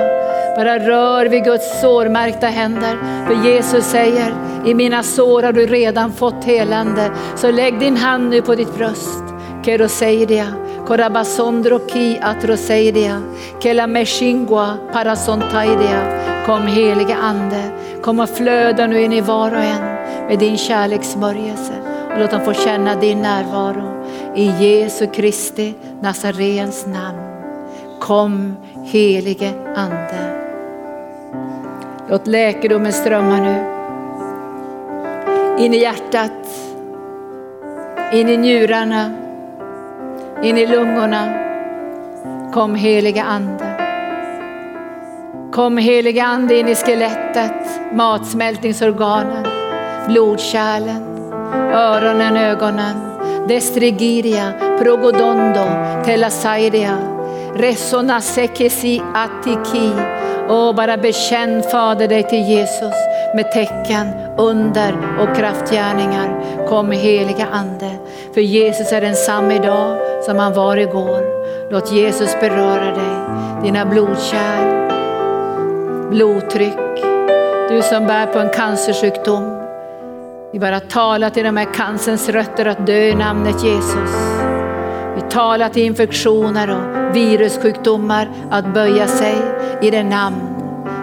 Bara rör vid Guds sårmärkta händer. För Jesus säger, i mina sår har du redan fått helande. Så lägg din hand nu på ditt bröst. Keroseidia, Korabasondroki atroseidia, kela meshingua parasontaidia. Kom helige Ande, kom och flöda nu in i var och en med din kärlekssmörjelse. Och låt dem få känna din närvaro. I Jesu Kristi Nazarens namn. Kom helige Ande. Låt läkedomen strömma nu. In i hjärtat, in i njurarna, in i lungorna. Kom helige Ande. Kom helige Ande in i skelettet, matsmältningsorganen, blodkärlen, öronen, ögonen destrigiria, progodondo, telasairia, resona sekesi atiki. Och bara bekänn Fader dig till Jesus med tecken, under och kraftgärningar. Kom heliga Ande, för Jesus är densamme idag som han var igår. Låt Jesus beröra dig, dina blodkärl, blodtryck, Du som bär på en cancersjukdom. Vi bara talar till de här cancerns rötter att dö i namnet Jesus. Vi talar till infektioner och virussjukdomar att böja sig i det namn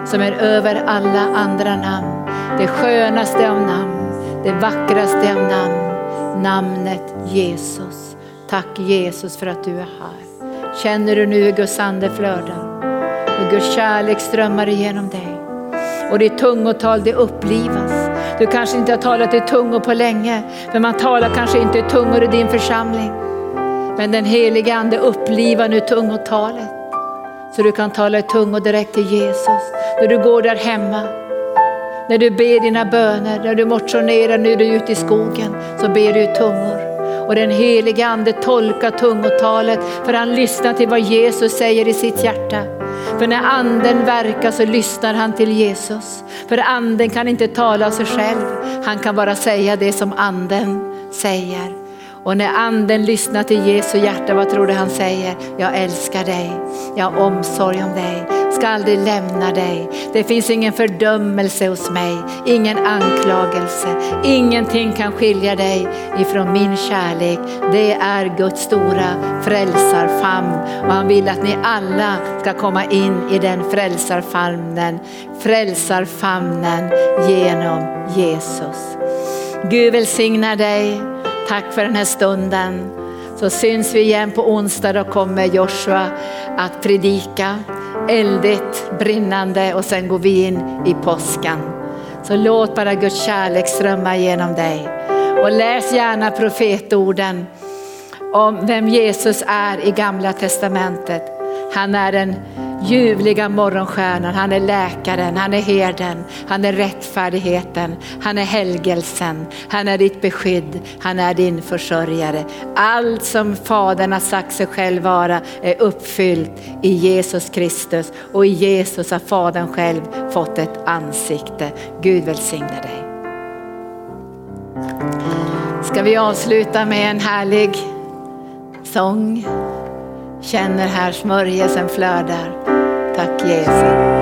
som är över alla andra namn. Det skönaste av namn, det vackraste av namn, namnet Jesus. Tack Jesus för att du är här. Känner du nu hur Guds ande flödar? Hur Guds kärlek strömmar igenom dig? Och ditt tungotal det upplivas. Du kanske inte har talat i tungor på länge, för man talar kanske inte i tungor i din församling. Men den helige ande upplivar nu tungotalet. Så du kan tala i tungor direkt till Jesus. När du går där hemma, när du ber dina böner, när du motionerar, när du är ute i skogen, så ber du i tungor. Och den helige ande tolkar tungotalet för han lyssnar till vad Jesus säger i sitt hjärta. För när anden verkar så lyssnar han till Jesus. För anden kan inte tala av sig själv, han kan bara säga det som anden säger. Och när anden lyssnar till Jesu hjärta, vad tror du han säger? Jag älskar dig, jag har omsorg om dig, ska aldrig lämna dig. Det finns ingen fördömelse hos mig, ingen anklagelse. Ingenting kan skilja dig ifrån min kärlek. Det är Guds stora frälsarfamn och han vill att ni alla ska komma in i den frälsarfamnen. Frälsarfamnen genom Jesus. Gud välsigna dig. Tack för den här stunden. Så syns vi igen på onsdag, då kommer Joshua att predika eldigt, brinnande och sen går vi in i påskan. Så låt bara Guds kärlek strömma genom dig. Och läs gärna profetorden om vem Jesus är i gamla testamentet. Han är en ljuvliga morgonstjärnan, han är läkaren, han är herden, han är rättfärdigheten, han är helgelsen, han är ditt beskydd, han är din försörjare. Allt som Fadern har sagt sig själv vara är uppfyllt i Jesus Kristus och i Jesus har Fadern själv fått ett ansikte. Gud välsigne dig. Ska vi avsluta med en härlig sång? Känner här smörjelsen flödar. Tack Jesus.